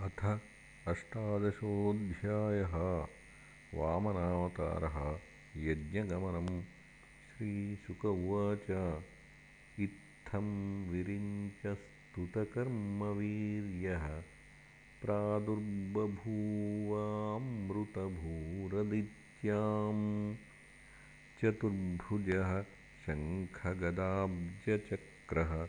अथ अष्टादशोऽध्यायः वामनावतारः यज्ञगमनम् श्रीशुक उवाच। इत्थं विरिञ्चस्तुतकर्मवीर्यः प्रादुर्बभूवामृतभूरदित्याम्। चतुर्भुजः शङ्खगदाब्जचक्रः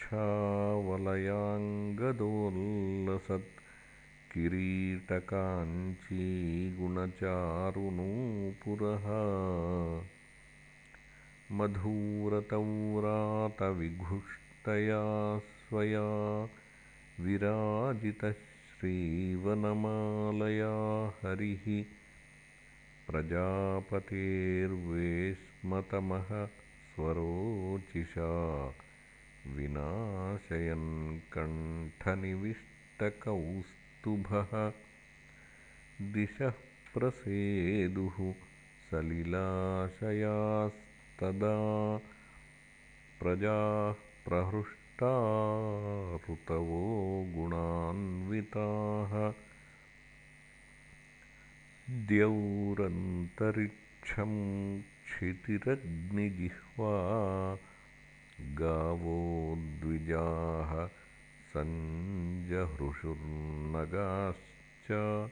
श्रीवत्सवक्षावलयाङ्गदोल्लसत्किरीटकाञ्चीगुणचारुनूपुरः मधुरतव्रातविघुष्टया स्वया विराजितः श्रीवनमालया हरिः प्रजापतेर्वेश्मतमः स्वरोचिषा विनाशयन् कण्ठनिविष्टकौस्तुभः दिशः प्रसेदुः सलिलाशयास्तदा प्रजाः प्रहृष्टा ऋतवो गुणान्विताः द्यौरन्तरिक्षं क्षितिरग्निजिह्वा गावो द्विजाः सञ्जहृषुर्नगाश्च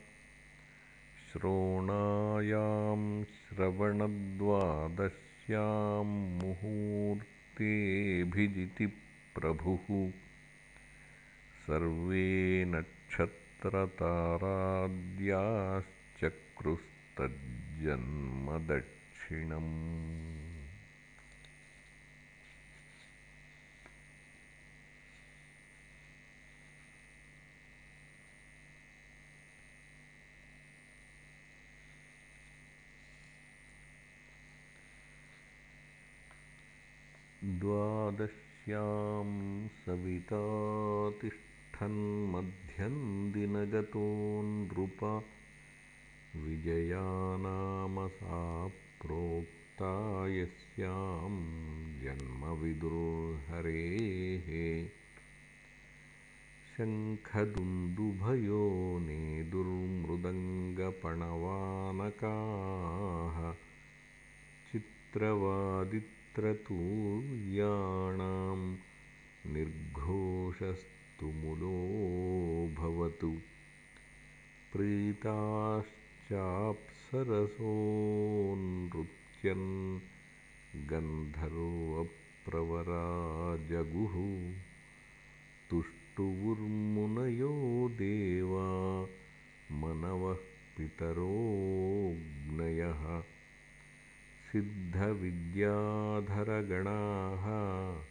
श्रोणायां श्रवणद्वादश्यां मुहूर्तेऽभिजितिप्रभुः। सर्वे नक्षत्राद्याश्चक्रुस्तज्जन्मदक्षिणम् द्वादश्यां सविता तिष्ठन्मध्यन्दिनगतो नृप विजया नाम सा प्रोक्ता यस्यां जन्मविदुर्हरेः शङ्खदुन्दुभयोनेदुर्मृदङ्गपणवानकाः चित्रवादि त्रतूर्याणां निर्घोषस्तुमुलो प्रीताश्चाप्सरसो नृत्यन् गन्धर्वप्रवरा जगुः तुष्टुवुर्मुनयो देवा मनवः पितरोऽग्नयः सिद्धविद्याधरगणाः।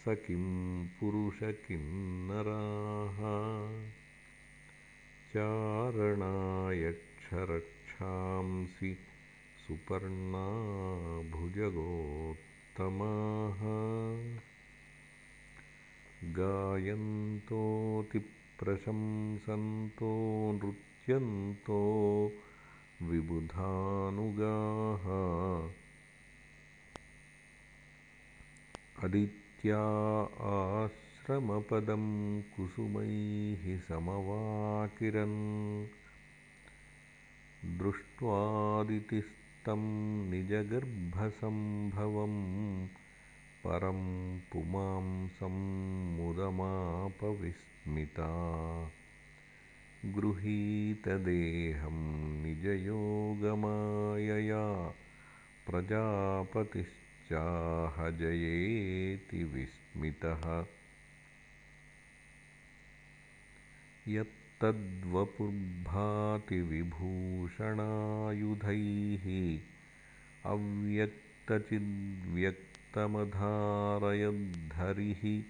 स किं पुरुषकिन्नराः चारणायक्षरक्षांसि सुपर्णा भुजगोत्तमाः गायन्तोऽतिप्रशंसन्तो नृत्यन्तो विबुधानुगाः। अदित्या आश्रमपदं कुसुमैः समवाकिरन्। दृष्ट्वादितिस्तं निजगर्भसम्भवं परं पुमांसं मुदमापविस्मिता गृहीतदेहं निजयोगमायया प्रजापतिश्चाहजयेति विस्मितः। यत्तद्वपुर्भातिविभूषणायुधैः अव्यक्तचिद्व्यक्तमधारयद्धरिः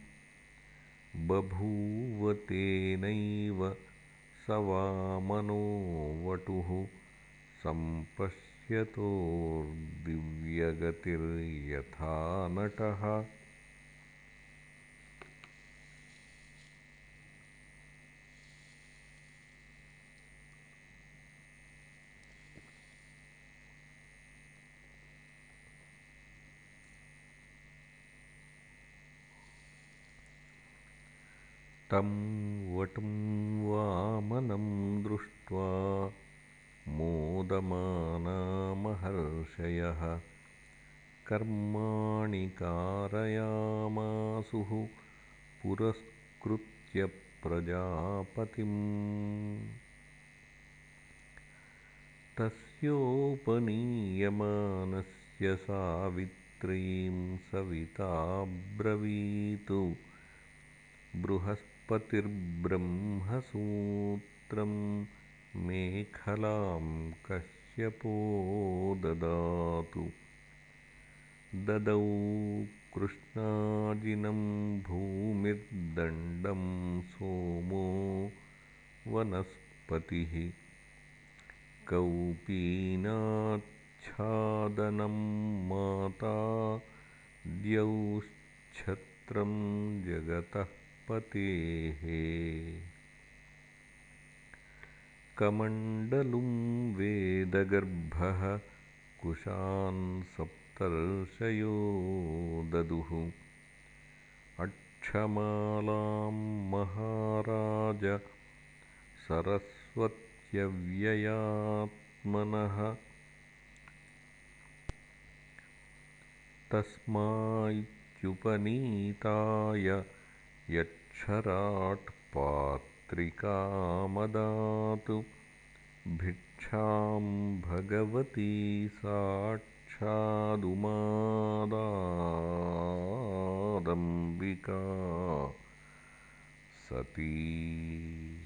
बभूव तेनैव स वामनो वटुः सम्पश्यतोर्दिव्यगतिर्यथा नटः। तं वटुं वामनं दृष्ट्वा मोदमानामहर्षयः कर्माणि कारयामासुः पुरस्कृत्य प्रजापतिम्। तस्योपनीयमानस्य सावित्रीं सविताब्रवीतु बृहस्पतिर्ब्रह्मसूत्रं मेखलां कश्यपो ददातु। ददौ कृष्णाजिनं भूमिर्दण्डं सोमो वनस्पतिः। कौपीनाच्छादनं माता द्यौश्छत्रं जगतः पतेः कमण्डलुं वेदगर्भः कुशान् सप्तर्षयो ददुः। अक्षमालां महाराज सरस्वत्यव्ययात्मनः। तस्माच्युपनीताय यक्षराट्पात्रिकामदातु भिक्षां भगवती साक्षादुमादादम्बिका सती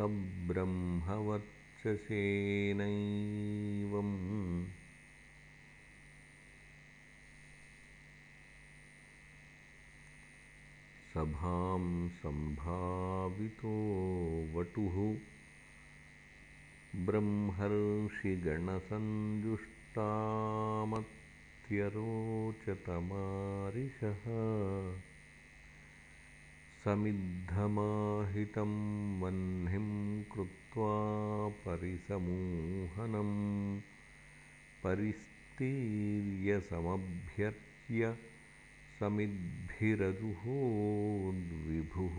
ब्रह्मवर्चसेनैवम् सभां सम्भावितो वटुः। ब्रह्मर्षिगणसन्दुष्टामत्यरोचतमारिषः समिद्धमाहितं वह्निं कृत्वा परिसमूहनं परिस्तीर्यसमभ्यर्च्य समिद्भिरजुहोद्विभुः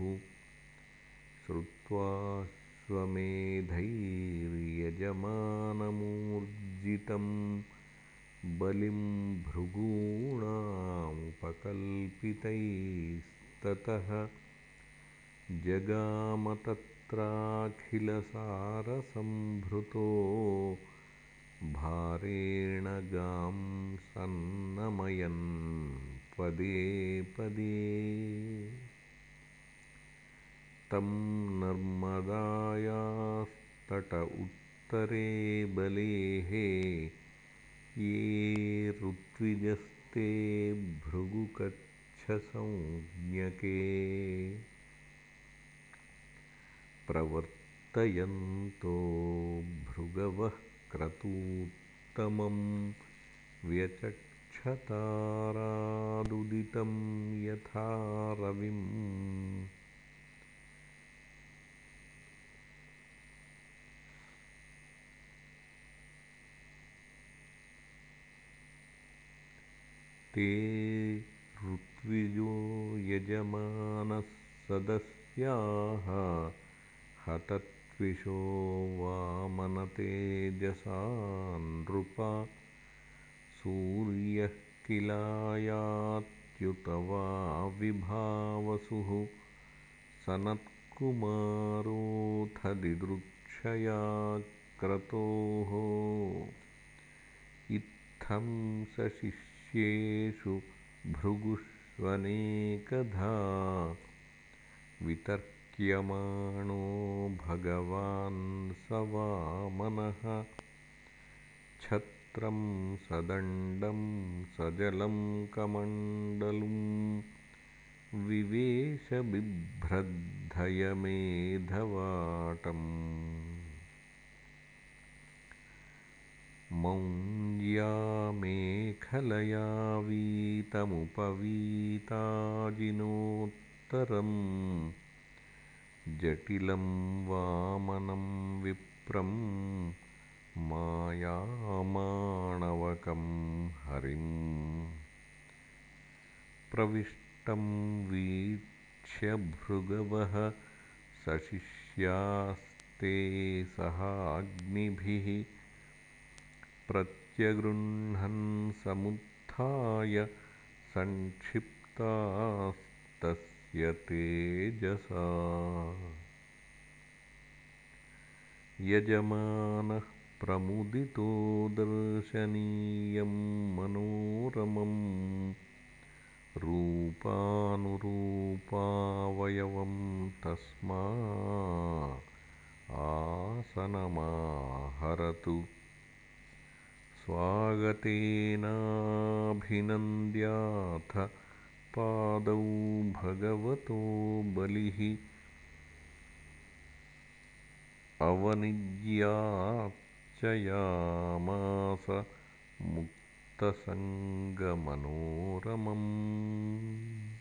श्रुत्वाश्वमेधैर्यजमानमूर्जितं बलिं भृगूणामुपकल्पितैस्ततः जगामतत्राखिलसारसम्भृतो भारेण गां सन्नमयन् पदे। पदे तं नर्मदायास्तट उत्तरे बलेः ये ऋत्विजस्ते भृगुकच्छसंज्ञके प्रवर्तयन्तो भृगवः क्रतूत्तमं व्यचक्षतारादुदितं यथा रविम्। ते ऋत्विजो यजमानः सदस्याः हतत्विषो वामनतेजसा नृप। सूर्यः किलायात्युत वा विभावसुः। सनत्कुमारोऽथ दिदृक्षया क्रतोः इत्थं स शिष्येषु भृगुष्वनेकधा वितर्क्यमाणो भगवान् स वामनः सहस्रं सदण्डं सजलं कमण्डलुं। विवेशबिभ्रद्धयमेधवाटम्। मौञ्ज्या मेखलया वीतमुपवीताजिनोत्तरम् जटिलं वामनं विप्रं मायामाणवकं हरिम् प्रविष्टं वीक्ष्य भृगवः सशिष्यास्ते सहाग्निभिः। प्रत्यगृह्णन् समुत्थाय संक्षिप्तास्तस्य तेजसा। यजमानः प्रमुदितो दर्शनीयं मनोरमम् रूपानुरूपावयवं तस्मा आसनमाहरतु। स्वागतेनाभिनन्द्याथ पादौ भगवतो बलिः। अवनिज्यार्चयामास मुक्तसङ्गमनोरमम्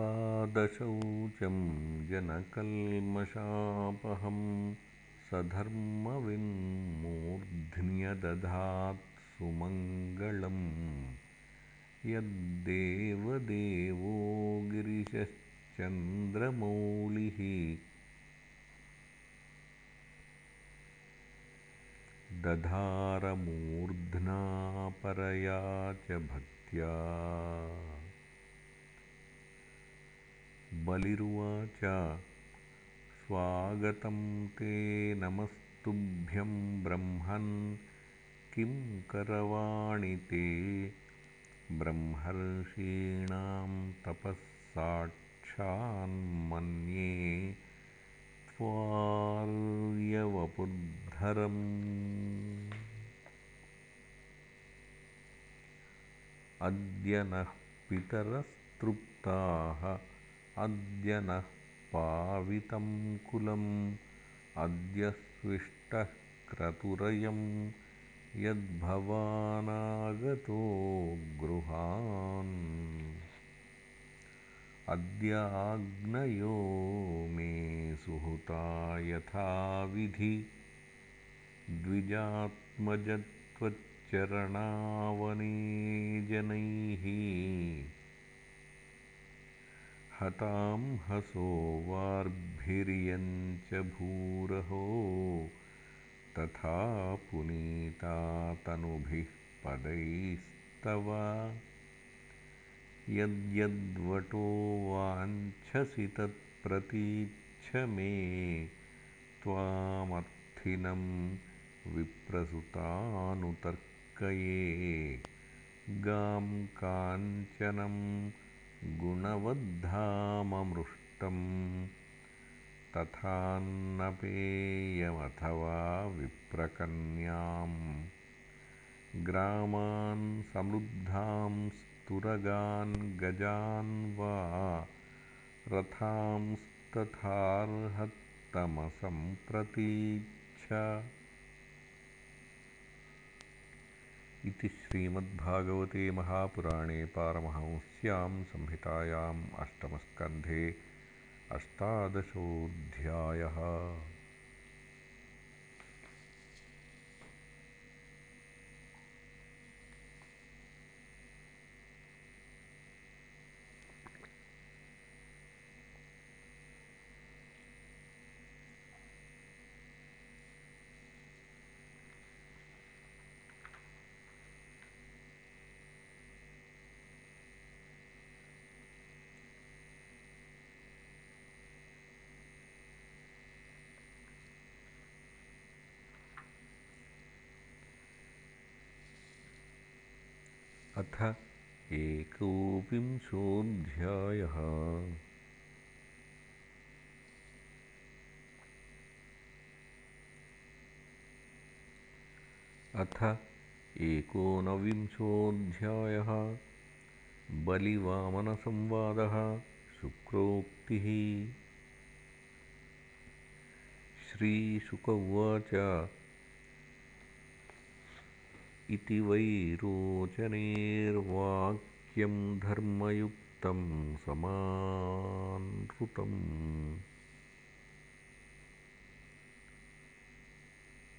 तत्पादशौचं जनकल्मषापहं सधर्मविन्मूर्ध्न्यदधात्सुमङ्गलम् यद्देवदेवो गिरिशश्चन्द्रमौलिः। दधारमूर्ध्ना परया च भक्त्या बलिरुवाच। स्वागतं ते नमस्तुभ्यं ब्रह्मन्। किं करवाणि ते? ब्रह्मर्षीणां तपःसाक्षान्मन्ये त्वार्यवपुर्धरम् अद्य नः पितरस्तृप्ताः अद्य नः पावितं कुलम् अद्य स्विष्टः क्रतुरयं यद्भवानागतो गृहान्। अद्याग्नयो मे सुहृता यथाविधि द्विजात्मजत्वच्चरणावने जनैः हतां हसो वार्भिर्यञ्च भूरहो तथा पुनीता तनुभिः पदैस्तव। यद्यद्वटो वाञ्छसि तत्प्रतीच्छ मे त्वामर्थिनं विप्रसुतानुतर्कये। गां काञ्चनं गुणवद्धाममृष्टं तथान्नपेयमथवा विप्रकन्याम्। ग्रामान् समृद्धांस्तुरगान् गजान् वा रथांस्तथार्हत्तमसम्प्रतीच्छ इति श्रीमद्भागवते महापुराणे पारमहंस्यां संहितायाम् अष्टमस्कन्धे अष्टादशोऽध्यायः अथ एकोविंशोऽध्यायः। अथ एकोनविंशोऽध्यायः। बलिवामनसंवादः शुक्रोक्तिः। श्रीशुक उवाच इति वैरोचनेर्वाक्यं धर्मयुक्तं समानृतम्